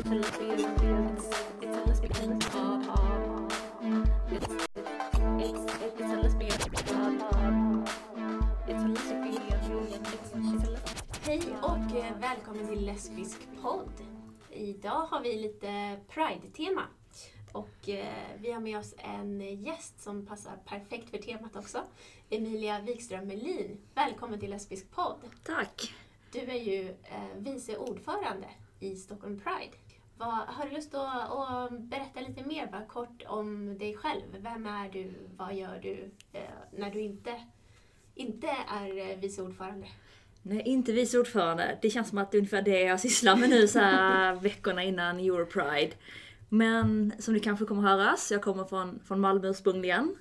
Hej och eh, välkommen till Lesbisk podd. Idag har vi lite Pride-tema. Och eh, vi har med oss en gäst som passar perfekt för temat också. Emilia Wikström Melin. Välkommen till Lesbisk podd. Tack! Du är ju eh, vice ordförande i Stockholm Pride. Vad, har du lust att, att berätta lite mer bara kort om dig själv? Vem är du? Vad gör du eh, när du inte, inte är eh, vice ordförande? Nej, inte vice ordförande. Det känns som att det är ungefär det jag sysslar med nu så här veckorna innan Europride. Men som ni kanske kommer höra, så jag kommer från, från Malmö ursprungligen.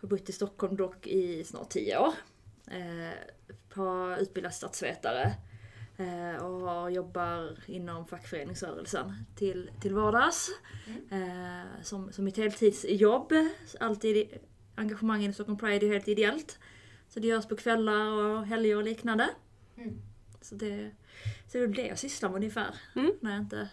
Har bott i Stockholm dock i snart tio år. Eh, har utbildat statsvetare. Eh, och jobbar inom fackföreningsrörelsen till, till vardags. Eh, som, som mitt heltidsjobb. Alltid engagemangen i Stockholm Pride är helt ideellt. Så det görs på kvällar och helger och liknande. Mm. Så det, så det är det jag sysslar med ungefär. Mm. När jag inte...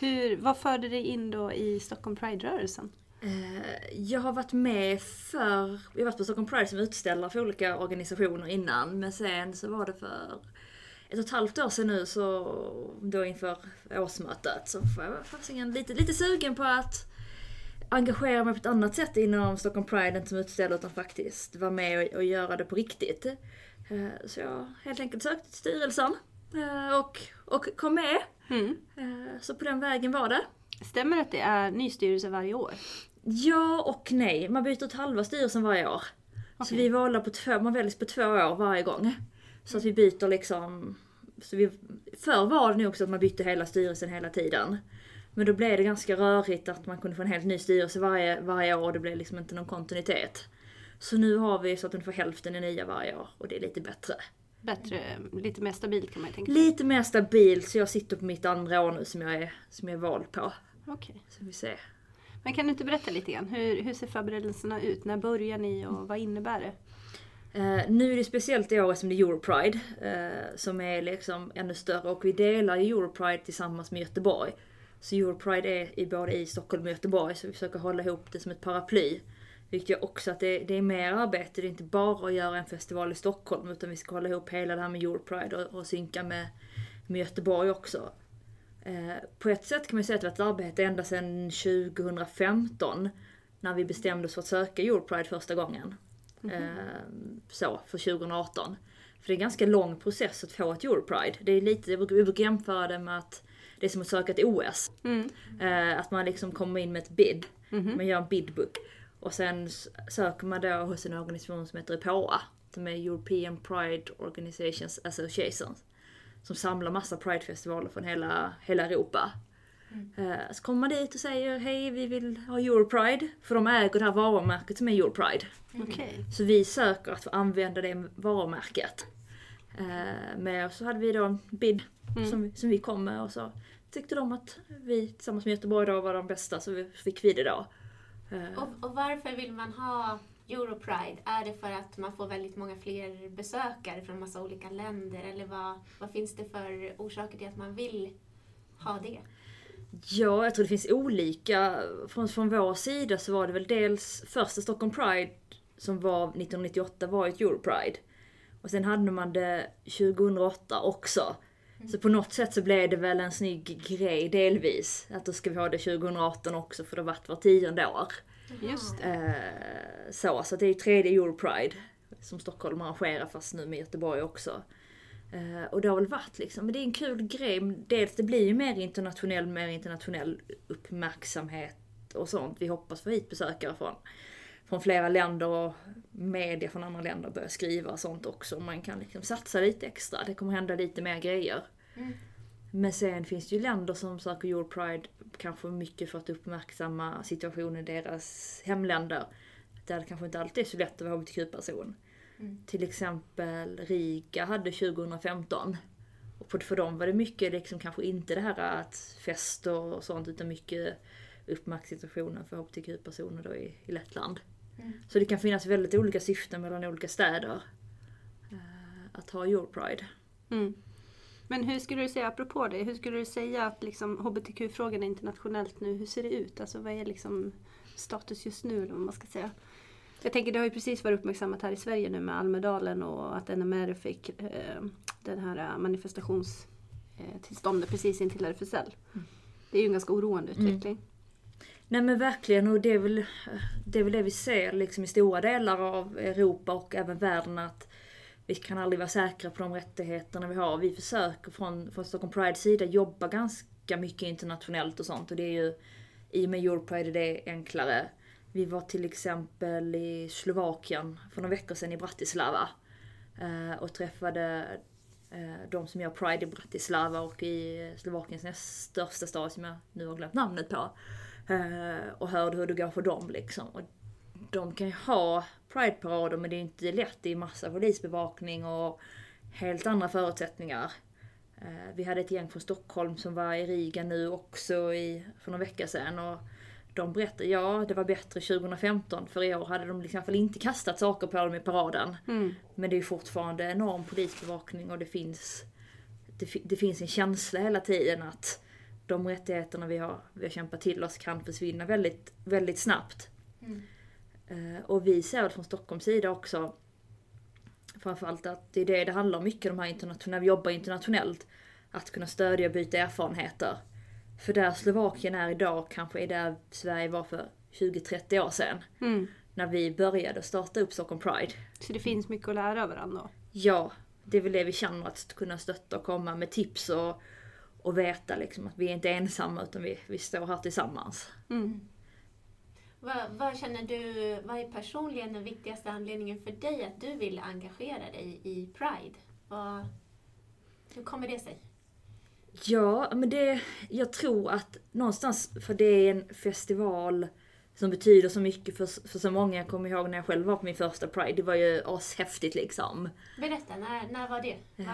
Hur, vad förde dig in då i Stockholm Pride-rörelsen? Eh, jag har varit med för... Jag har varit på Stockholm Pride som utställare för olika organisationer innan. Men sen så var det för ett och ett halvt år sedan nu så då inför årsmötet så var jag fasiken lite, lite sugen på att engagera mig på ett annat sätt inom Stockholm Pride, inte som utställare utan faktiskt vara med och, och göra det på riktigt. Eh, Så jag helt enkelt sökte till styrelsen eh, och, och kom med. Mm. Eh, Så på den vägen var det. Stämmer det att det är ny styrelse varje år? Ja och nej. Man byter ut halva styrelsen varje år. Så Okej. vi valde på två, man väljs på två år varje gång. Så att vi byter liksom... Så vi, förr var det nog också att man bytte hela styrelsen hela tiden. Men då blev det ganska rörigt att man kunde få en helt ny styrelse varje, varje år det blev liksom inte någon kontinuitet. Så nu har vi så att ungefär hälften är nya varje år och det är lite bättre. Bättre, lite mer stabilt kan man tänka sig. Lite mer stabilt så jag sitter på mitt andra år nu som jag är, som jag är vald på. Okej. Så vi ser. Men kan du inte berätta lite grann? Hur, hur ser förberedelserna ut? När börjar ni och vad innebär det? Eh, nu är det speciellt i år som det är Europride eh, som är liksom ännu större och vi delar ju Europride tillsammans med Göteborg. Så Europride är i både i Stockholm och Göteborg så vi försöker hålla ihop det som ett paraply. Vilket gör också att det, det är mer arbete, det är inte bara att göra en festival i Stockholm utan vi ska hålla ihop hela det här med Europride och, och synka med, med Göteborg också. Eh, på ett sätt kan man säga att det har varit ett arbete ända sedan 2015 när vi bestämde oss för att söka Europride första gången. Eh, så, för 2018. För det är en ganska lång process att få ett Europride. Det är lite, jag brukar, jämföra det med att det är som att söka ett OS. Mm. Eh, att man liksom kommer in med ett bid. Mhm. Man gör en bidbook. Och sen söker man då hos en organisation som heter EPOA. Som är European Pride Organizations Association. Som samlar massa Pride-festivaler från hela, hela Europa. Eh, Så kommer man dit och säger hej vi vill ha Europride. För de äger det här varumärket som är Europride. Okej. Så vi söker att få använda det varumärket. Eh, med så hade vi då en bid Mm. som, vi- som vi kom med och så tyckte de att vi tillsammans med Göteborg då var de bästa så vi fick vi det då. Eh, Och, och varför vill man ha Europride? Är det för att man får väldigt många fler besökare från massa olika länder? Eller vad, vad finns det för orsaker till att man vill ha det? Ja, jag tror det finns olika. Från, från vår sida så var det väl dels första Stockholm Pride som var 1998 var ett Europride. Och sen hade man det 2008 också. Så på något sätt så blev det väl en snygg grej delvis. Att då ska vi ha det 2018 också för det har varit var tionde år. Just det. Eh, så, så det är ju tredje Europride som Stockholm arrangerar fast nu med Göteborg också. Eh, och det har väl varit liksom, men det är en kul grej. Dels det blir ju mer internationell, mer internationell uppmärksamhet och sånt. Vi hoppas få hit besökare från, från flera länder och media från andra länder börjar skriva och sånt också. Man kan liksom satsa lite extra, det kommer hända lite mer grejer. Mm. Men sen finns det ju länder som söker Europride kanske mycket för att uppmärksamma situationen i deras hemländer. Där det kanske inte alltid är så lätt att vara hbtq-person. Mm. Till exempel Riga hade 2015. Och för dem var det mycket liksom kanske inte det här att fester och sånt utan mycket uppmärksamhetssituationen för hbtq-personer då i, i Lettland. Mm. Så det kan finnas väldigt olika syften mellan olika städer. eh, Att ha Europride. Mm. Men hur skulle du säga, apropå det, hur skulle du säga att liksom hbtq-frågan är internationellt nu? Hur ser det ut? Alltså vad är liksom status just nu eller vad man ska säga? Jag tänker det har ju precis varit uppmärksammat här i Sverige nu med Almedalen och att NMR fick eh, den här manifestationstillståndet precis intill RFSL. Det är ju en ganska oroande utveckling. Nej men verkligen och det är väl det, är väl det vi ser liksom i stora delar av Europa och även världen att vi kan aldrig vara säkra på de rättigheterna vi har. Vi försöker från, från Stockholm Pride sida jobba ganska mycket internationellt och sånt och det är ju i och med Europride är det enklare. Vi var till exempel i Slovakien för några veckor sedan i Bratislava eh, och träffade eh, de som gör Pride i Bratislava och i Slovakiens näst största stad som jag nu har glömt namnet på. Eh, och hörde hur det går för dem liksom. Och de kan ju ha Pride-parader men det är inte lätt. Det är massa polisbevakning och helt andra förutsättningar. Vi hade ett gäng från Stockholm som var i Riga nu också i, för några veckor sedan. Och de berättade, ja det var bättre 2015 för i år hade de liksom i alla fall inte kastat saker på dem i paraden. Mm. Men det är fortfarande enorm polisbevakning och det finns, det, det finns en känsla hela tiden att de rättigheterna vi har, vi har kämpat till oss kan försvinna väldigt, väldigt snabbt. Mm. Eh, och vi ser väl från Stockholms sida också framförallt att det är det det handlar om mycket, de här internationella, vi jobbar internationellt. Att kunna stödja och byta erfarenheter. För där Slovakien är idag kanske är där Sverige var för 20-30 år sedan. Mm. När vi började starta upp Stockholm Pride. Så det finns mycket att lära av varandra? Ja, det är väl det vi känner, att kunna stötta och komma med tips och, och veta liksom att vi är inte ensamma utan vi, vi står här tillsammans. Mm. Vad, vad känner du, vad är personligen den viktigaste anledningen för dig att du vill engagera dig i Pride? Vad, hur kommer det sig? Ja, men det, jag tror att någonstans, för det är en festival som betyder så mycket för, för så många. Jag kommer ihåg när jag själv var på min första Pride, det var ju ashäftigt liksom. Berätta, när, när var det? Vad,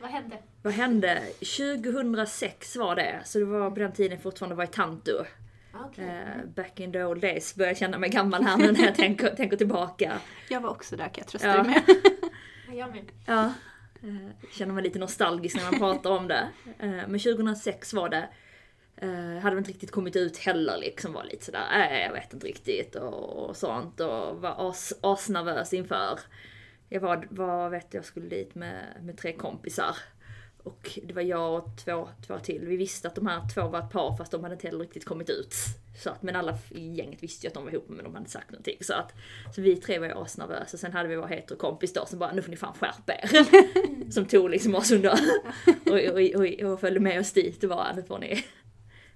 vad hände? Vad hände? 2006 var det, så det var på den tiden jag fortfarande var i Tanto. Okej. Eh, back in the old days, börjar känna mig gammal här nu när jag tänker, tänker tillbaka. Jag var också där kan jag trösta Ja. dig med. Ja, Jag med. Ja. Eh, känner mig lite nostalgisk när man pratar om det. Eh, men 2006 var det. Eh, hade väl inte riktigt kommit ut heller liksom. Var lite sådär, äh, jag vet inte riktigt och, och sånt. Och var as, asnervös inför. Jag var, var vet jag, skulle dit med, med tre kompisar. Och det var jag och två, två till. Vi visste att de här två var ett par fast de hade inte heller riktigt kommit ut. Så att, men alla i gänget visste ju att de var ihop men de hade inte sagt någonting. Så, att, så vi tre var ju asnervösa. Sen hade vi vår heterokompis då som bara, nu får ni fan skärpa er. som tog liksom oss under och, och, och, och följde med oss dit och bara, nu får ni.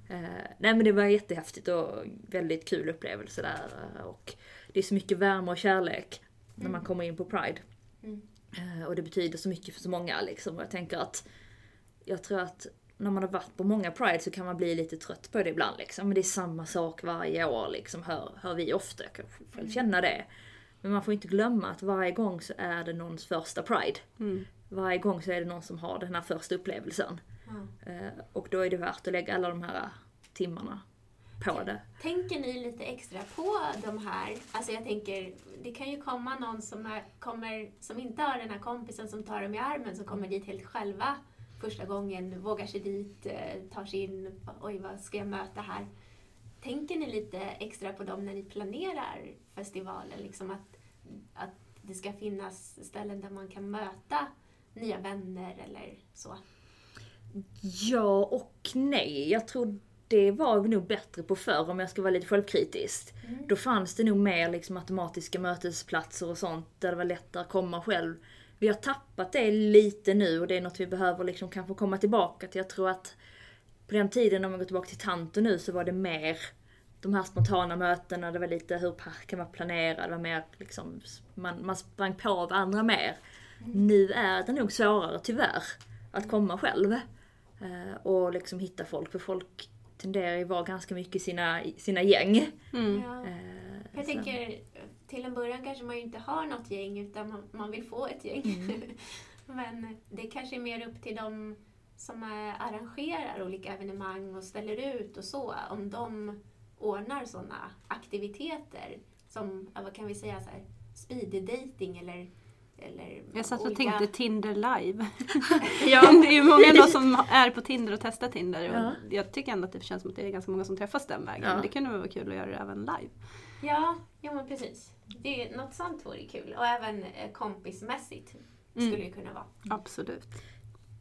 Eh, nej men det var jättehäftigt och väldigt kul upplevelse där. Och det är så mycket värme och kärlek när man kommer in på Pride. Mm. Eh, och det betyder så mycket för så många liksom. Och jag tänker att jag tror att när man har varit på många Pride så kan man bli lite trött på det ibland liksom. Men det är samma sak varje år liksom, hör, hör vi ofta. Jag kan själv känna det. Men man får inte glömma att varje gång så är det någons första Pride. Mm. Varje gång så är det någon som har den här första upplevelsen. Eh, och då är det värt att lägga alla de här timmarna på det. Tänker ni lite extra på de här? Alltså jag tänker, det kan ju komma någon som, är, kommer, som inte har den här kompisen som tar dem i armen, som kommer dit helt själva första gången, vågar sig dit, eh, tar sig in, oj vad ska jag möta här? Tänker ni lite extra på dem när ni planerar festivalen? Liksom att, att det ska finnas ställen där man kan möta nya vänner eller så? Ja och nej. Jag tror det var vi nog bättre på förr om jag ska vara lite självkritisk. Mm. Då fanns det nog mer liksom automatiska mötesplatser och sånt där det var lättare att komma själv. Vi har tappat det lite nu och det är något vi behöver liksom kanske komma tillbaka till. Jag tror att på den tiden, om man går tillbaka till Tanto nu, så var det mer de här spontana mötena, det var lite hur parken var planerad, det var mer liksom, man, man sprang på varandra mer. Nu är det nog svårare tyvärr att komma själv. Eh, och liksom hitta folk, för folk tenderar ju vara ganska mycket i sina, sina gäng. Mm. Ja. Eh, Jag tänker, till en början kanske man ju inte har något gäng utan man, man vill få ett gäng. Men det kanske är mer upp till de som arrangerar olika evenemang och ställer ut och så. Om de ordnar sådana aktiviteter som, vad kan vi säga, så här, speed dating eller eller Jag satt och olika- tänkte Tinder live. Ja. det är ju många då som är på Tinder och testar Tinder. Och Ja. Jag tycker ändå att det känns som att det är ganska många som träffas den vägen. Ja. Det kunde väl vara kul att göra det även live. Ja, ja men precis. Det, är- något sånt vore kul. Och även eh, kompismässigt Mm. skulle det kunna vara. Absolut.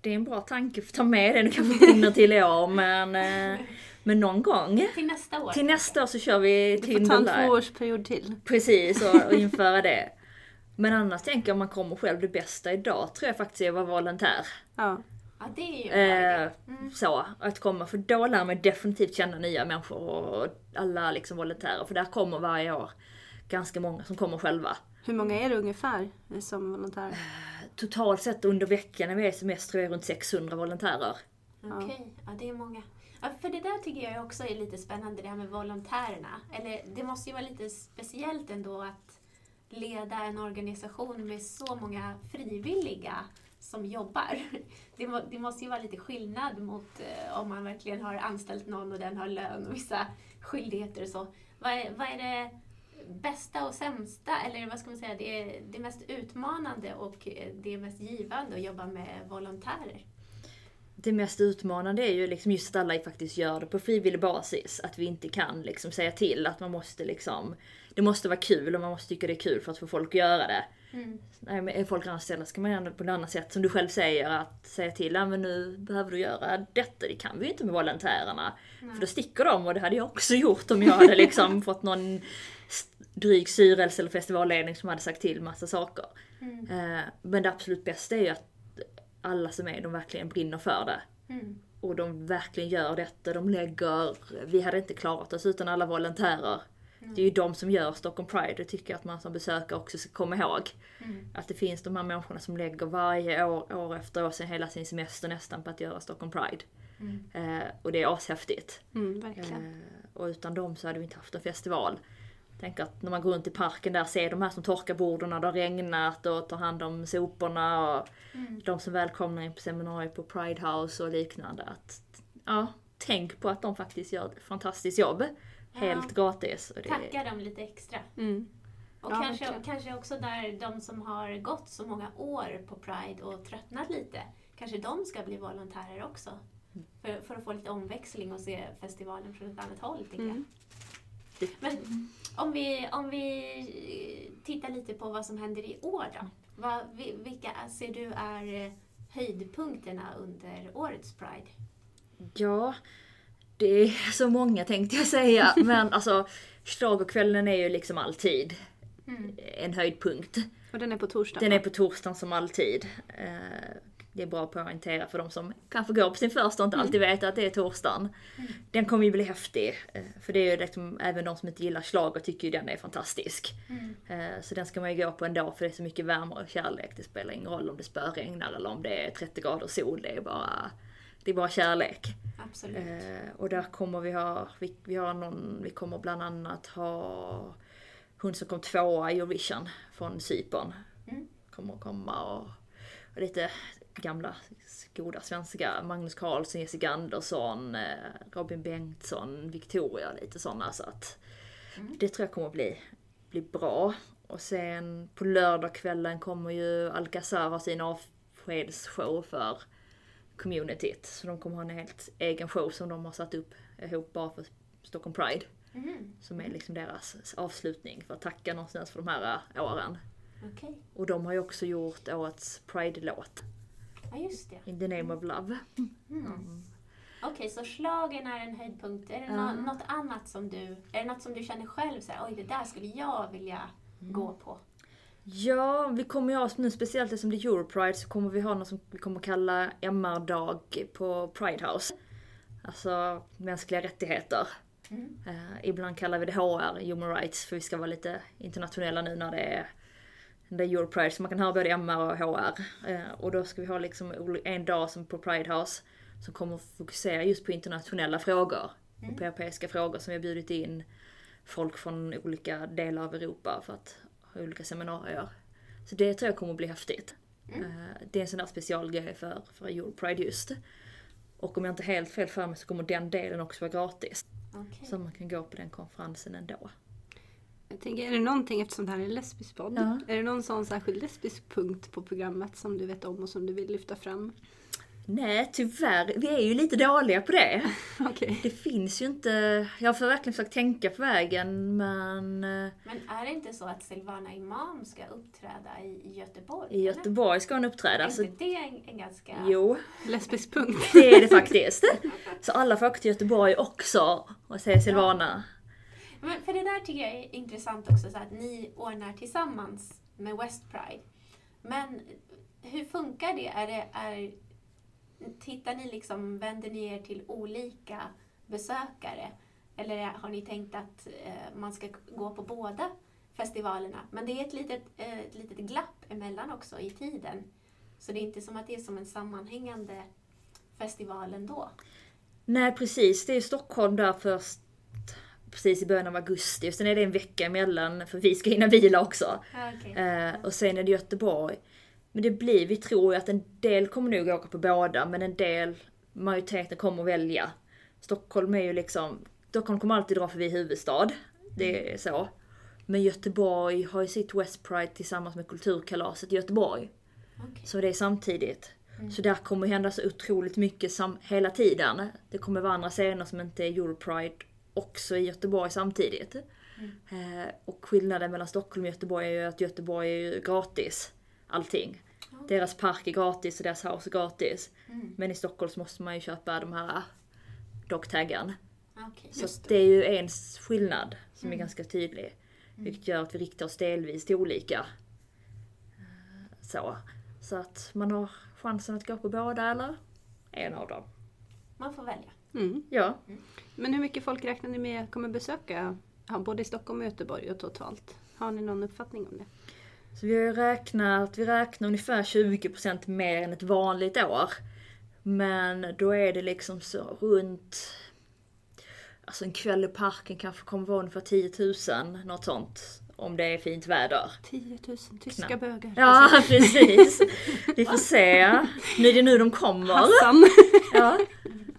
Det är en bra tanke att ta med det. Nu kanske hinner till i år men, eh, men någon gång. Till nästa år. Till nästa år så kör vi Du får ta Tinder en tvåårsperiod till. Precis, och, och införa det. Men annars tänker jag om man kommer själv, det bästa idag tror jag faktiskt är att vara volontär. Ja. Ja, det är ju en. Eh, Så, att komma, för då lär man definitivt känna nya människor och alla liksom volontärer. För där kommer varje år ganska många som kommer själva. Hur många är det ungefär eh, som volontär? Totalt sett under veckan när vi är som mest tror jag runt 600 volontärer. Okej, ja det är många. Ja, för det där tycker jag också är lite spännande det här med volontärerna. Eller det måste ju vara lite speciellt ändå att leda en organisation med så många frivilliga som jobbar. Det, må, det måste ju vara lite skillnad mot eh, om man verkligen har anställt någon och den har lön och vissa skyldigheter och så. Vad är, vad är det bästa och sämsta, eller vad ska man säga, det, det mest utmanande och eh, det mest givande att jobba med volontärer? Det mest utmanande är ju liksom just att alla faktiskt gör det på frivillig basis. Att vi inte kan liksom säga till att man måste liksom... Det måste vara kul och man måste tycka det är kul för att få folk att göra det. Mm. Nej, men är folk anställda ska man göra det på ett annat sätt. Som du själv säger, att säga till ja, men nu behöver du göra detta. Det kan vi ju inte med volontärerna. För då sticker de och det hade jag också gjort om jag hade liksom fått någon dryg styrelse eller festivalledning som hade sagt till massa saker. Mm. Eh, Men det absolut bästa är ju att alla som är, de verkligen brinner för det. Mm. Och de verkligen gör detta, de lägger, vi hade inte klarat oss utan alla volontärer. Det är ju de som gör Stockholm Pride, det tycker jag att man som besökare också ska komma ihåg. Mm. Att det finns de här människorna som lägger varje år, år efter år, sen hela sin semester nästan på att göra Stockholm Pride. Mm. Eh, och det är ashäftigt. Mm. Eh, och utan dem så hade vi inte haft en festival. Tänk att när man går runt i parken där ser de här som torkar borden när det har regnat och tar hand om soporna och Mm. de som välkomnar in på seminarier på Pride House och liknande. Att, ja, tänk på att de faktiskt gör ett fantastiskt jobb. Helt gratis. Och det, Tacka dem lite extra. Mm. Och Ja, kanske, verkligen. kanske också där de som har gått så många år på Pride och tröttnat lite, kanske de ska bli volontärer också. För, för att få lite omväxling och se festivalen från ett annat håll, tänker Mm. jag. Men om vi, om vi tittar lite på vad som händer i år då. Vad, vi- vilka ser du är höjdpunkterna under årets Pride? Ja, det är så många tänkte jag säga. Men alltså, schlagerkvällen är ju liksom alltid Mm. en höjdpunkt. Och den är på torsdag? Den är på torsdagen som alltid. Eh, Det är bra att poängtera för de som kanske går på sin första och inte alltid vet att det är torsdagen. Den kommer ju bli häftig. eh, För det är ju liksom, även de som inte gillar schlager tycker ju den är fantastisk. Mm. Eh, Så den ska man ju gå på ändå för det är så mycket värme och kärlek. Det spelar ingen roll om det spöregnar eller om det är 30 grader sol. Det är bara, det är bara kärlek. Absolut. Eh, och där kommer vi ha, vi, vi har någon, vi kommer bland annat ha hon som kom tvåa i Eurovision från Cypern. Mm. Kommer komma och, och lite gamla goda svenska, Magnus Carlsson, Jessica Andersson, eh, Robin Bengtsson, Victoria, lite sådana så att Mm. det tror jag kommer bli, bli bra. Och sen på lördagskvällen kommer ju Alcazar ha sin avskedsshow för communityt. Så de kommer ha en helt egen show som de har satt upp ihop bara för Stockholm Pride. Mm. Som är liksom deras avslutning för att tacka någonstans för de här äh, åren. Okej, Och de har ju också gjort årets Pride-låt, ja just det. In the name of love. Mm. Okej, så schlagern är en höjdpunkt. Är det nå- något annat som du, är det något som du känner själv så här, oj det där skulle jag vilja gå på? Ja, vi kommer ju ha nu speciellt eftersom det är Europride så kommer vi ha något som vi kommer kalla MR-dag på Pride House. Alltså mänskliga rättigheter. Mm. Eh, ibland kallar vi det HR, Human Rights, för vi ska vara lite internationella nu när det är, det är Europride. Så man kan ha både MR och HR. Eh, och då ska vi ha liksom en dag som på Pride House som kommer fokusera just på internationella frågor. Och på europeiska frågor som vi har bjudit in folk från olika delar av Europa för att olika seminarier. Så det tror jag kommer att bli häftigt. Mm. Eh, Det är en sån där specialgrej för, för Europride just. Och om jag inte helt fel för mig så kommer den delen också vara gratis. Okej. Så man kan gå på den konferensen ändå. Jag tänker, är det någonting, eftersom det här är en lesbisk podd, Ja. är det någon sån särskild lesbisk punkt på programmet som du vet om och som du vill lyfta fram? Nej, tyvärr. Vi är ju lite dåliga på det. Okej. Det finns ju inte... Jag har verkligen försökt tänka på vägen, men... eh, Men är det inte så att Silvana Imam ska uppträda i Göteborg? I Göteborg ska hon uppträda. Är Så, inte det en, en ganska... jo, Lesbisk punkt. det är det faktiskt. Så alla får åka till Göteborg också och se Silvana. Men för det där tycker jag är intressant också, så att ni ordnar tillsammans med West Pride. Men hur funkar det? Är det är, tittar ni liksom, vänder ni er till olika besökare? Eller har ni tänkt att eh, man ska gå på båda festivalerna? Men det är ett litet, eh, ett litet glapp emellan också i tiden. Så det är inte som att det är som en sammanhängande festival ändå. Nej precis, det är Stockholm där först precis i början av augusti och sen är det en vecka emellan för vi ska hinna vila också. Eh, och sen är det Göteborg. Men det blir, vi tror ju att en del kommer nog åka på båda men en del, majoriteten kommer välja. Stockholm är ju liksom, Stockholm kommer alltid dra förbi huvudstad. Det är så. Men Göteborg har ju sitt West Pride tillsammans med Kulturkalaset i Göteborg. Okej. Så det är samtidigt. Så där kommer hända så otroligt mycket sam- hela tiden. Det kommer vara andra scener som inte är Europride också i Göteborg samtidigt. Eh, och skillnaden mellan Stockholm och Göteborg är ju att Göteborg är ju gratis. Allting. Deras park är gratis och deras house är gratis. Mm. Men i Stockholm så måste man ju köpa de här dogtaggen. Okej. Så Just det. är ju en skillnad som är ganska tydlig. Vilket gör att vi riktar oss delvis till olika. Så. Så att man har chansen att gå på båda eller en av dem. Man får välja. Mm. Ja. Men hur mycket folk räknar ni med kommer besöka både i Stockholm och Göteborg och totalt? Har ni någon uppfattning om det? Så vi har ju räknat, vi räknar ungefär 20% mer än ett vanligt år. Men då är det liksom så runt Alltså en kväll i parken kanske kommer vara ungefär 10 000, något sånt. Om det är fint väder. 10 000 tyska Knappt. bögar. Ja, precis. Vi får se. Nu är det nu de kommer. Hassan! Ja,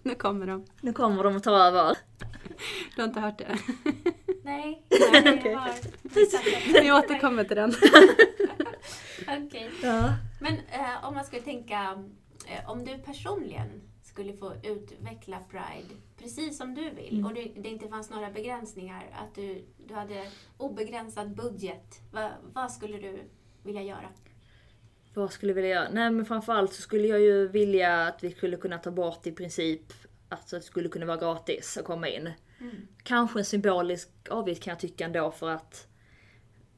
nu kommer de. nu kommer de att ta över. Du har inte hört det? Nej, nej jag har missat det. Vi återkommer till den. Okej. Ja. Men eh, om man skulle tänka, eh, om du personligen skulle få utveckla Pride precis som du vill Mm. och det, det inte fanns några begränsningar, att du, du hade obegränsad budget, va, vad skulle du vilja göra? Vad skulle jag vilja göra? Nej men framförallt så skulle jag ju vilja att vi skulle kunna ta bort i princip att det skulle kunna vara gratis att komma in. Kanske en symbolisk avgift kan jag tycka ändå för att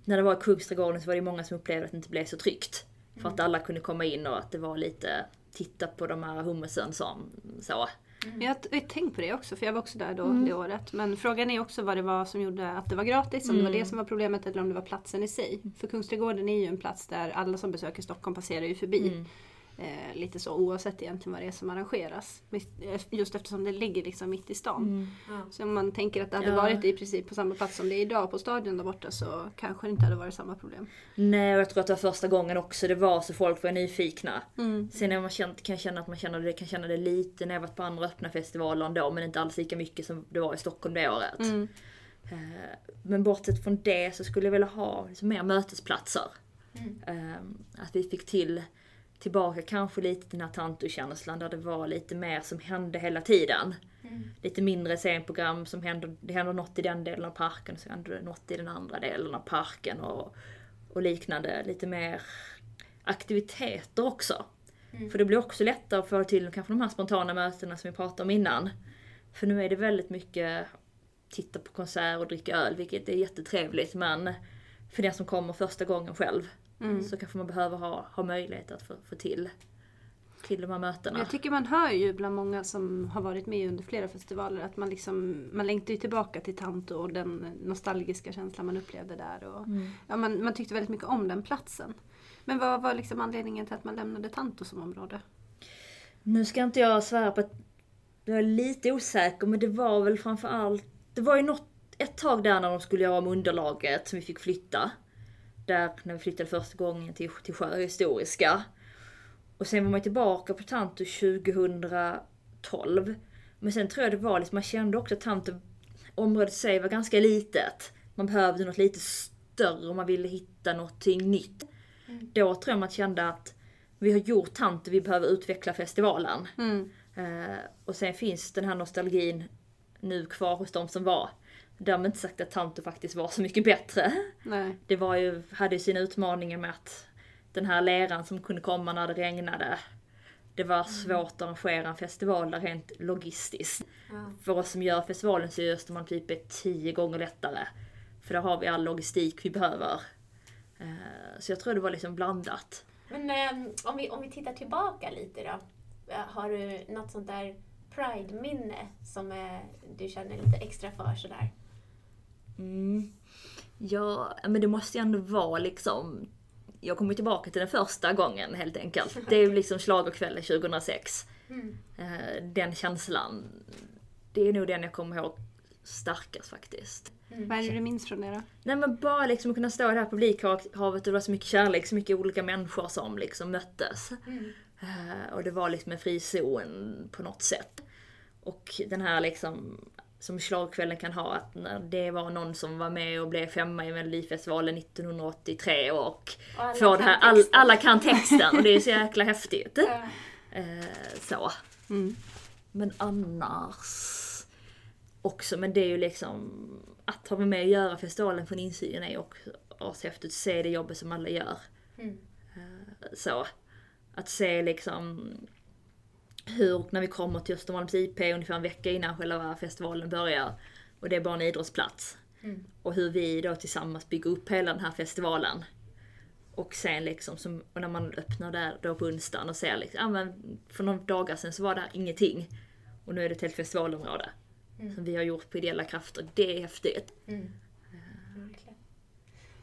när det var i Kungsträdgården så var det många som upplevde att det inte blev så tryggt. För att alla kunde komma in och att det var lite titta på de här hummusen som så. Jag har tänkt på det också, för jag var också där då Mm. det året. Men frågan är också vad det var som gjorde att det var gratis, om det var Mm. det som var problemet eller om det var platsen i sig. För Kungsträdgården är ju en plats där alla som besöker Stockholm passerar ju förbi. Eh, lite så oavsett egentligen vad det är som arrangeras. Eh, Just eftersom det ligger liksom mitt i stan. Mm. Ja. Så om man tänker att det hade Ja. varit i princip på samma plats som det är idag på stadion där borta så kanske det inte hade varit samma problem. Nej och jag tror att det var första gången också det var så folk var nyfikna. Mm. Sen är man känt, kan jag känna att man känner det, kan känna det lite när jag varit på andra öppna festivaler ändå men inte alls lika mycket som det var i Stockholm det året. Mm. Eh, Men bortsett från det så skulle jag vilja ha liksom mer mötesplatser. Mm. Eh, Att vi fick till tillbaka kanske lite till den här tantokänslan där det var lite mer som hände hela tiden. Mm. Lite mindre scenprogram som händer, det händer något i den delen av parken så händer det något i den andra delen av parken och, och liknande. Lite mer aktiviteter också. Mm. För det blir också lättare att få till kanske de här spontana mötena som vi pratade om innan. För nu är det väldigt mycket titta på konsert och dricka öl, vilket är jättetrevligt men för den som kommer första gången själv Mm. så kanske man behöver ha, ha möjlighet att få, få till, till de här mötena. Jag tycker man hör ju bland många som har varit med under flera festivaler att man liksom man längtar ju tillbaka till Tanto och den nostalgiska känslan man upplevde där. Och, Mm. ja, man, man tyckte väldigt mycket om den platsen. Men vad var liksom anledningen till att man lämnade Tanto som område? Nu ska inte jag svära på att jag är lite osäker men det var väl framför allt Det var ju något, ett tag där när de skulle göra om underlaget som vi fick flytta. Där när vi flyttade första gången till, till Sjöhistoriska. Och sen var man tillbaka på Tanto 2012. Men sen tror jag det var liksom, man kände också att Tanto, området i sig var ganska litet. man behövde något lite större och man ville hitta någonting nytt. Då tror jag man kände att vi har gjort tant och vi behöver utveckla festivalen. Mm. Eh, och sen finns den här nostalgin nu kvar hos de som var. Därmed inte sagt att Tanto faktiskt var så mycket bättre. Nej. Det var ju, hade ju sina utmaningar med att den här leran som kunde komma när det regnade. Det var svårt att arrangera en festival där rent logistiskt. Ja. För oss som gör festivalen så är Östermalm typ är tio gånger lättare. För där har vi all logistik vi behöver. Eh, Så jag tror det var liksom blandat. Men ehm, om, vi, om vi tittar tillbaka lite då. Har du något sånt där Pride-minne som eh, du känner lite extra för sådär? Mm. Ja, men det måste ju ändå vara liksom... Jag kommer tillbaka till den första gången helt enkelt. Det är ju liksom schlagerkvällen 2006. Mm. Eh, Den känslan. Det är nog den jag kommer ihåg starkast faktiskt. Vad är det du minns från det då? Nej men bara liksom att kunna stå i det här publikhavet och det var så mycket kärlek, så mycket olika människor som liksom möttes. Mm. Eh, Och det var liksom en frizon på något sätt. Och den här liksom som slagkvällen kan ha, att när det var någon som var med och blev femma i Melodifestivalen 1983 och Och alla får det här, kan all, alla kan texten och det är så jäkla häftigt. Eh, så. Mm. Men annars också, men det är ju liksom att ha med att göra festivalen från insidan är ju också ashäftigt. Se det jobbet som alla gör. Mm. Så. Att se liksom hur, när vi kommer till Östermalms IP ungefär en vecka innan själva festivalen börjar och det är bara en idrottsplats. Mm. Och hur vi då tillsammans bygger upp hela den här festivalen. Och sen liksom, som, och när man öppnar där då på onsdagen och ser liksom, ja men för några dagar sedan så var det ingenting. Och nu är det ett helt festivalområde. Mm. Som vi har gjort på ideella krafter. Det är häftigt. Mm.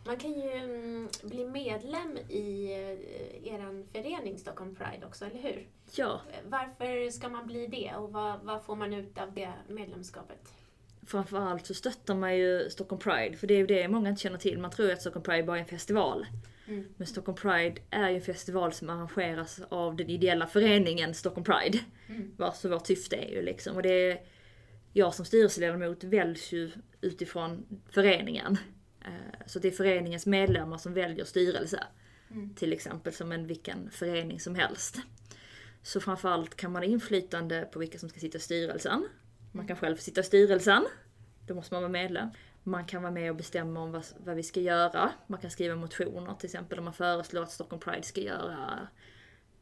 Man kan ju mm, bli medlem i eh, er förening Stockholm Pride också, eller hur? Ja, Varför ska man bli det och vad, vad får man ut av det medlemskapet? framförallt så stöttar man ju Stockholm Pride. För det är ju det många inte känner till. Man tror ju att Stockholm Pride bara är en festival. Mm. Men Stockholm Pride är ju en festival som arrangeras av den ideella föreningen Stockholm Pride. Mm. Vars vårt syfte är ju liksom. Och det är, jag som styrelseledamot väljs ju utifrån föreningen. Eh, Så det är föreningens medlemmar som väljer styrelse. Mm. Till exempel som en vilken förening som helst. Så framförallt kan man ha inflytande på vilka som ska sitta i styrelsen. Man kan själv sitta i styrelsen. Då måste man vara medlem. Man kan vara med och bestämma om vad, vad vi ska göra. Man kan skriva motioner till exempel om man föreslår att Stockholm Pride ska göra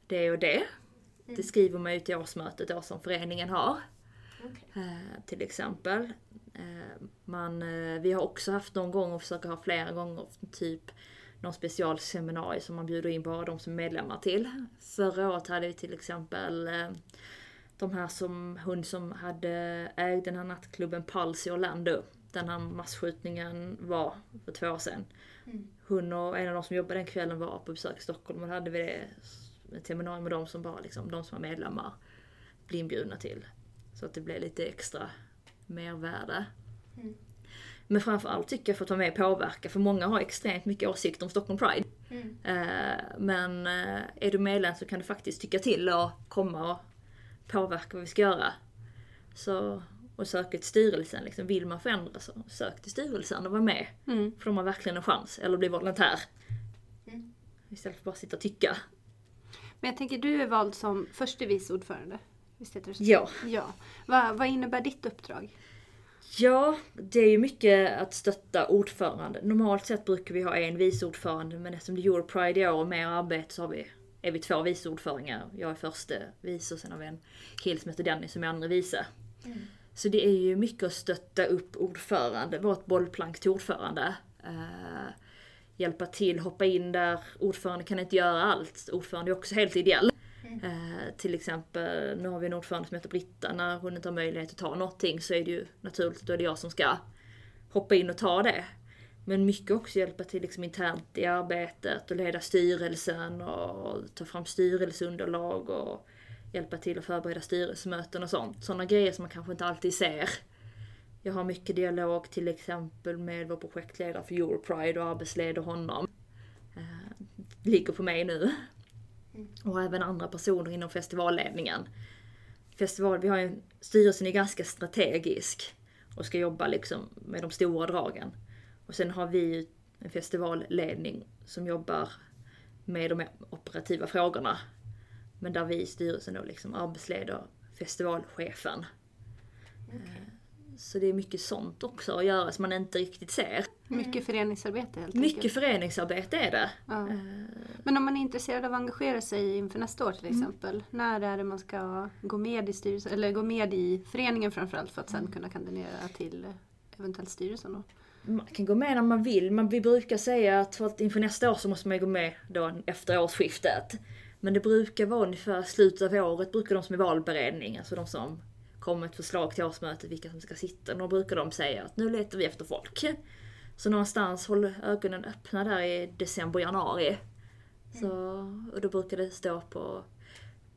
det och det. Det skriver man ju till årsmötet då som föreningen har. Okej. Eh, till exempel. Eh, man, eh, vi har också haft någon gång och försöker ha flera gånger typ någon specialseminarium som man bjuder in bara de som är medlemmar till. Förra året hade vi till exempel eh, de här som, hon som hade ägt den här nattklubben Pulse i Orlando. Den här massskjutningen var för två år sedan. Mm. Hon och en av de som jobbade den kvällen var på besök i Stockholm och då hade vi det, ett seminarium med dem som bara liksom, de som var medlemmar blir inbjudna till. Så att det blev lite extra mervärde. Mm. Men framförallt tycker jag för att vara med och påverka, för många har extremt mycket åsikter om Stockholm Pride. Mm. Eh, Men eh, är du medlem så kan du faktiskt tycka till och komma och påverka vad vi ska göra. Så, och söka till styrelsen, liksom. vill man förändra så sök till styrelsen och var med. Mm. För de har verkligen en chans, eller bli volontär. Mm. Istället för att bara sitta och tycka. Men jag tänker, du är vald som förste vice ordförande. Visst heter det så? Ja. ja. Vad, vad innebär ditt uppdrag? Ja, det är ju mycket att stötta ordförande. Normalt sett brukar vi ha en vice ordförande men eftersom det är Europride i år och mer arbete så har vi, är vi två vice ordförande. Jag är första vice och sen har vi en kille som heter Dennis som är andra vice. Mm. Så det är ju mycket att stötta upp ordförande, ett bollplank till ordförande. Eh, hjälpa till, hoppa in där ordförande kan inte göra allt. Ordförande är också helt ideell. Mm. Eh, till exempel, nu har vi en ordförande som heter Britta, när hon inte har möjlighet att ta någonting så är det ju naturligt, då är det jag som ska hoppa in och ta det. Men mycket också hjälpa till liksom internt i arbetet och leda styrelsen och ta fram styrelseunderlag och hjälpa till att förbereda styrelsemöten och sånt. Sådana grejer som man kanske inte alltid ser. Jag har mycket dialog till exempel med vår projektledare för Europride och arbetsleder honom. Eh, ligger på mig nu. Och även andra personer inom festivalledningen. Festival, vi har ju, styrelsen är ganska strategisk och ska jobba liksom med de stora dragen. Och sen har vi ju en festivalledning som jobbar med de operativa frågorna. Men där vi i styrelsen då liksom arbetsleder festivalchefen. Så det är mycket sånt också att göra som man inte riktigt ser. Mycket föreningsarbete helt Mycket enkelt. föreningsarbete är det. Ja. Eh, Men om man är intresserad av att engagera sig inför nästa år till Mm. exempel. När är det man ska gå med i styrelsen, eller gå med i föreningen framförallt för att sen kunna kandidera till eventuellt styrelsen då? Man kan gå med när man vill, men vi brukar säga att för att inför nästa år så måste man ju gå med då efter årsskiftet. Men det brukar vara ungefär slutet av året, brukar de som är valberedning, alltså de som kommer med ett förslag till årsmötet, vilka som ska sitta, då brukar de säga att nu letar vi efter folk. Så någonstans håll ögonen öppna där i december, januari. Så, och då brukar det stå på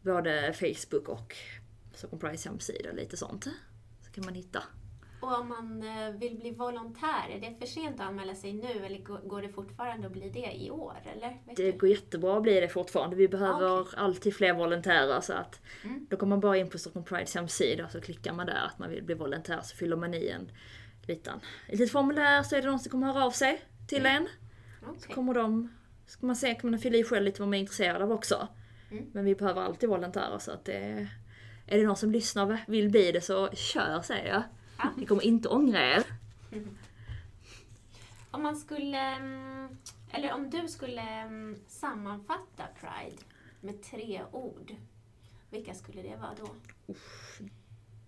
både Facebook och Stockholm Prides hemsida, lite sånt. Så kan man hitta. Och om man eh, vill bli volontär, är det för sent att anmäla sig nu eller går- går det fortfarande att bli det i år? Eller? Vet Det du? går jättebra att bli det fortfarande. Vi behöver Ah, okej. alltid fler volontärer så att Mm. då kommer man bara in på Stockholm Prides hemsida så klickar man där att man vill bli volontär så fyller man i en liten, ett litet formulär så är det någon som kommer höra av sig till en. Okej. Kommer de, ska man se, kan man fylla i själv lite vad man är intresserad av också. Mm. Men vi behöver alltid volontärer så att det är det någon som lyssnar och vill bli det så kör säger jag. Ja. Ni kommer inte ångra er. Om man skulle, mm, eller om du skulle mm, sammanfatta Pride med tre ord, vilka skulle det vara då?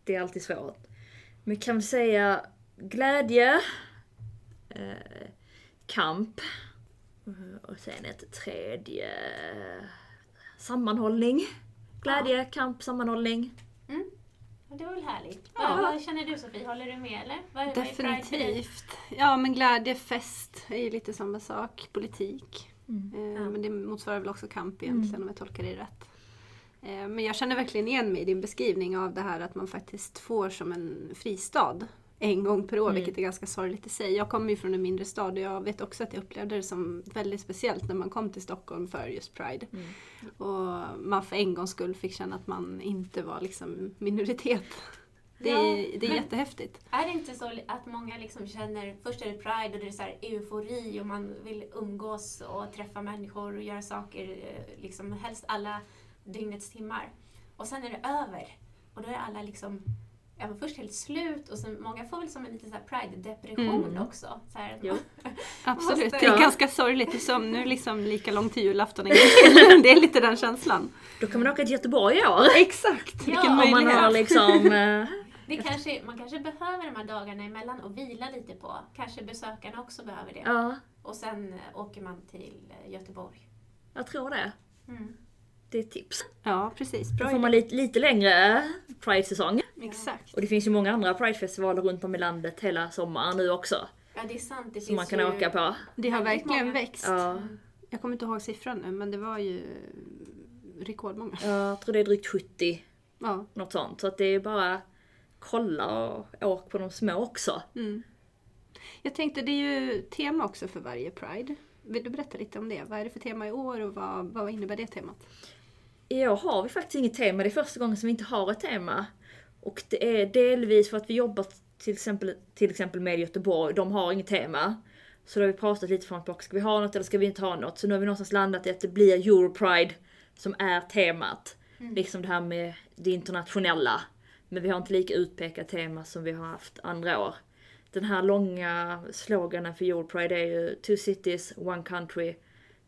Det är alltid svårt. Men kan väl säga glädje, eh, kamp eh, och sen ett tredje sammanhållning. Glädje, kamp, sammanhållning. Det var väl härligt. Ja. Vad, vad känner du Sofie, håller du med eller? Vad, vad? Definitivt. Ja men glädje, fest är ju lite samma sak. Politik. Mm. Eh, Ja. Men det motsvarar väl också kamp egentligen om jag tolkar det rätt. Eh, Men jag känner verkligen igen mig i din beskrivning av det här att man faktiskt får som en fristad en gång per år, Mm. vilket är ganska sorgligt i sig. Jag kommer ju från en mindre stad och jag vet också att jag upplevde det som väldigt speciellt när man kom till Stockholm för just Pride. Mm. Och man för en gångs skull fick känna att man inte var liksom minoritet. Det är, Ja, det är jättehäftigt. Är det inte så att många liksom känner, först är det Pride och det är så här eufori och man vill umgås och träffa människor och göra saker, eh, liksom helst alla dygnets timmar. Och sen är det över. Och då är alla liksom, ja men först helt slut och sen många får väl som en liten Pride-depression Mm. också. Så här, Jo. Absolut, det är Ja. ganska sorgligt. Som nu liksom lika långt till julafton. Det är lite den känslan. Då kan man åka till Göteborg i år. Exakt, Ja, vilken Om man möjlighet. har liksom... eh, Det kanske, man kanske behöver de här dagarna emellan och vila lite på. Kanske besökarna också behöver det. Ja, Och sen eh, åker man till eh, Göteborg. jag tror det. Mm. Det är ett tips. Ja, precis. Då Bra får man lite, lite längre Pride-säsong. Exakt. Och det finns ju många andra Pride-festivaler runt om i landet hela sommaren nu också. Ja, det är sant. Det Som man kan ju... åka på. Det har verkligen många. växt. Ja, Jag kommer inte ihåg siffran nu, men det var ju rekordmånga. jag tror det är drygt 70, Ja. något sånt. Så att det är bara kolla och åk på de små också. Mm. Jag tänkte, det är ju tema också för varje Pride. Vill du berätta lite om det? Vad är det för tema i år och vad, vad innebär det temat? I år har vi faktiskt inget tema, det är första gången som vi inte har ett tema. Och det är delvis för att vi jobbar till exempel, till exempel med Göteborg, de har inget tema. Så då har vi pratat lite fram och tillbaka, ska vi ha något eller ska vi inte ha något? Så nu har vi någonstans landat i att det blir Europride som är temat. Liksom det här med det internationella. Men vi har inte lika utpekat tema som vi har haft andra år. Den här långa sloganen för Europride är ju Two cities, one country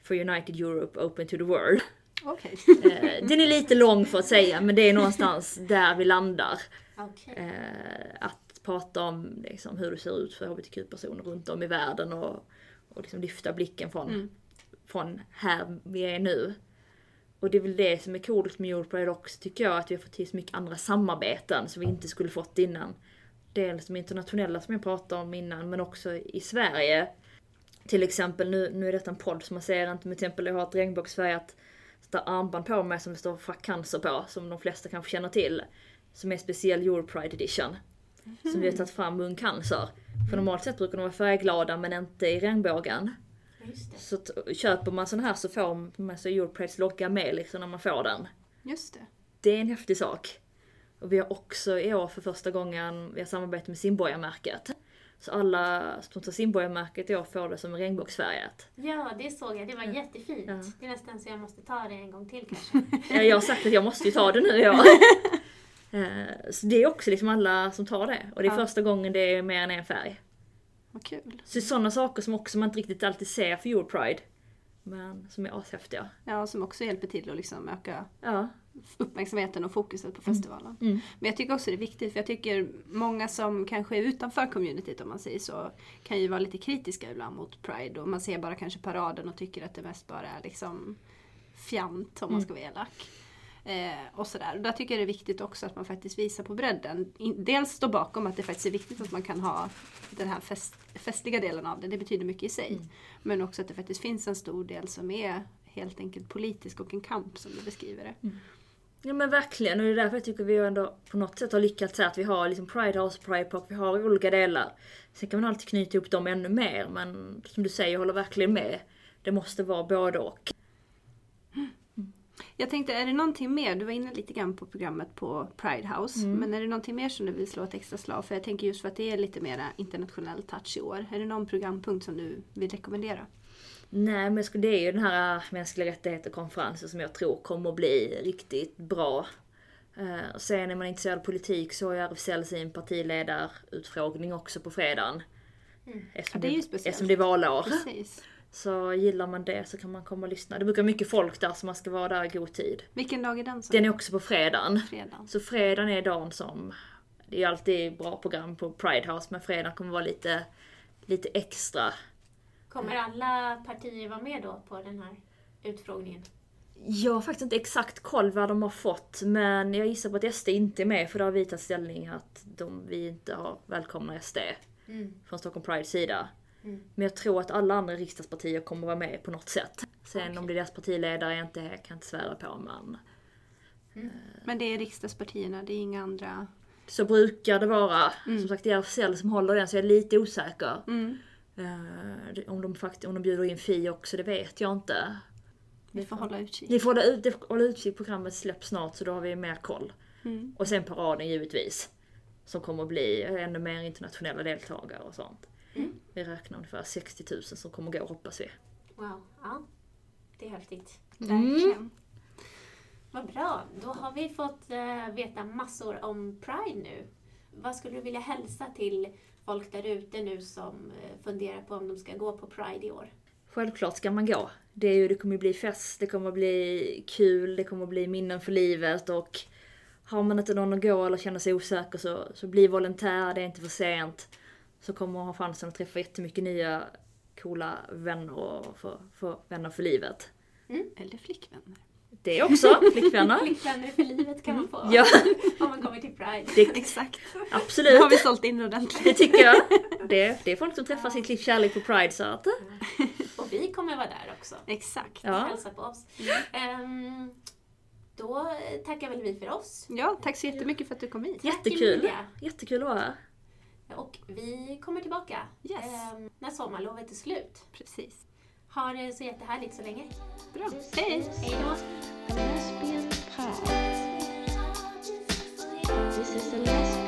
for United Europe, open to the world. Okej. Eh, den är lite lång för att säga men det är någonstans där vi landar. Okej. Eh, att prata om liksom, hur det ser ut för hbtq-personer runt om i världen och, och liksom lyfta blicken från, Mm. från här vi är nu. Och det är väl det som är coolt med Europride också tycker jag, att vi har fått till så mycket andra samarbeten som vi inte skulle fått innan. Dels de internationella som jag pratade om innan, men också i Sverige. Till exempel, nu, nu är detta en podd så man ser inte, men till exempel jag har ett regnbågsfärgat sånt armband på mig som det står Fuck Cancer på, som de flesta kanske känner till. Som är speciell Europride edition. Som vi har tagit fram med Ung Cancer. För normalt sett brukar de vara färgglada men inte i regnbågen. Så köper man sån här så får man så Europrides logga med liksom när man får den. Just det. Det är en häftig sak. Och vi har också i år för första gången, vi har samarbetat med Simborgarmärket. Så alla som tar simborgarmärket i år får det som regnbågsfärgat. Ja, det såg jag. Det var jättefint. Ja. Det är nästan så jag måste ta det en gång till kanske. Ja, Jag har sagt att jag måste ju ta det nu ja. Eh, Så det är också liksom alla som tar det. Och det är Ja. första gången det är mer än en färg. Vad kul. Så sådana saker som också man inte riktigt alltid ser för Europride. Men som är ashäftiga. Ja, som också hjälper till att liksom öka Ja. Uppmärksamheten och fokuset på festivalen. Mm. Men jag tycker också det är viktigt för jag tycker många som kanske är utanför communityt om man säger så kan ju vara lite kritiska ibland mot Pride och man ser bara kanske paraden och tycker att det mest bara är liksom fjant om man ska vara elak. Eh, och sådär. Och där tycker jag det är viktigt också att man faktiskt visar på bredden. In- Dels stå bakom att det faktiskt är viktigt att man kan ha den här fest, festliga delen av det, det betyder mycket i sig. Men också att det faktiskt finns en stor del som är helt enkelt politisk och en kamp som du beskriver det. Ja men verkligen och det är därför jag tycker vi ändå på något sätt har lyckats här att vi har liksom Pride House Pride Park, vi har olika delar. Sen kan man alltid knyta ihop dem ännu mer men som du säger, jag håller verkligen med. Det måste vara både och. Jag tänkte, är det någonting mer? Du var inne lite grann på programmet på Pride House. Mm. Men är det någonting mer som du vill slå ett extra slag för? Jag tänker just för att det är lite mer internationell touch i år. Är det någon programpunkt som du vill rekommendera? Nej men det är ju den här mänskliga rättigheter-konferensen som jag tror kommer att bli riktigt bra. Eh, sen är man intresserad av politik så har ju RFSL sin partiledarutfrågning också på fredagen. Eftersom, Ja, det är ju speciellt. eftersom det är valår. Precis. Så gillar man det så kan man komma och lyssna. Det brukar vara mycket folk där så man ska vara där i god tid. Vilken dag är den? Som Den är också på fredagen. fredagen. Så fredagen är dagen som... Det är alltid bra program på Pride House men fredagen kommer vara lite, lite extra. Kommer alla partier vara med då på den här utfrågningen? Jag har faktiskt inte exakt koll vad de har fått men jag gissar på att SD inte är med för det har vi tagit ställning att de, vi inte har välkomnar SD Mm. från Stockholm Prides sida. Mm. Men jag tror att alla andra riksdagspartier kommer vara med på något sätt. Sen Okej. om det är deras partiledare jag inte kan jag inte svära på men Men det är riksdagspartierna, det är inga andra. så brukar det vara. Mm. Som sagt det är RFSL som håller den så jag är lite osäker. Mm. Eh, om, de fakt- om de bjuder in Fi också, det vet jag inte. Vi får hålla utkik. Ni får hålla, ut, hålla utkik, programmet släpps snart så då har vi mer koll. Mm. Och sen paraden givetvis. Som kommer att bli ännu mer internationella deltagare och sånt. Mm. Vi räknar ungefär 60 000 som kommer gå hoppas vi. Wow, ja. Det är häftigt. Verkligen. Vad bra, då har vi fått eh, veta massor om Pride nu. Vad skulle du vilja hälsa till folk där ute nu som eh, funderar på om de ska gå på Pride i år? Självklart ska man gå. Det, är ju, det kommer bli fest, det kommer bli kul, det kommer bli minnen för livet och har man inte någon att gå eller känner sig osäker så, så bli volontär, det är inte för sent. Så kommer man ha chansen att träffa jättemycket nya coola vänner och få, få vänner för livet. Eller flickvänner. Det också, flickvänner. Flickvänner för livet kan man få Ja, om man kommer till Pride. det, Exakt. Nu absolut. har vi sålt in ordentligt. Det tycker jag. Det, det är folk som träffar sitt livs kärlek på Pride så att... Och vi kommer vara där också. Exakt. Ja. Hälsa på oss. Ehm, då tackar väl vi för oss. Ja, tack så jättemycket för att du kom hit. Jättekul. Emilia. Jättekul att vara här. Och vi kommer tillbaka Yes. ehm, när sommarlovet är slut. Precis. Ha det så jättehärligt så länge. Bra. Hej! Hej då! This is a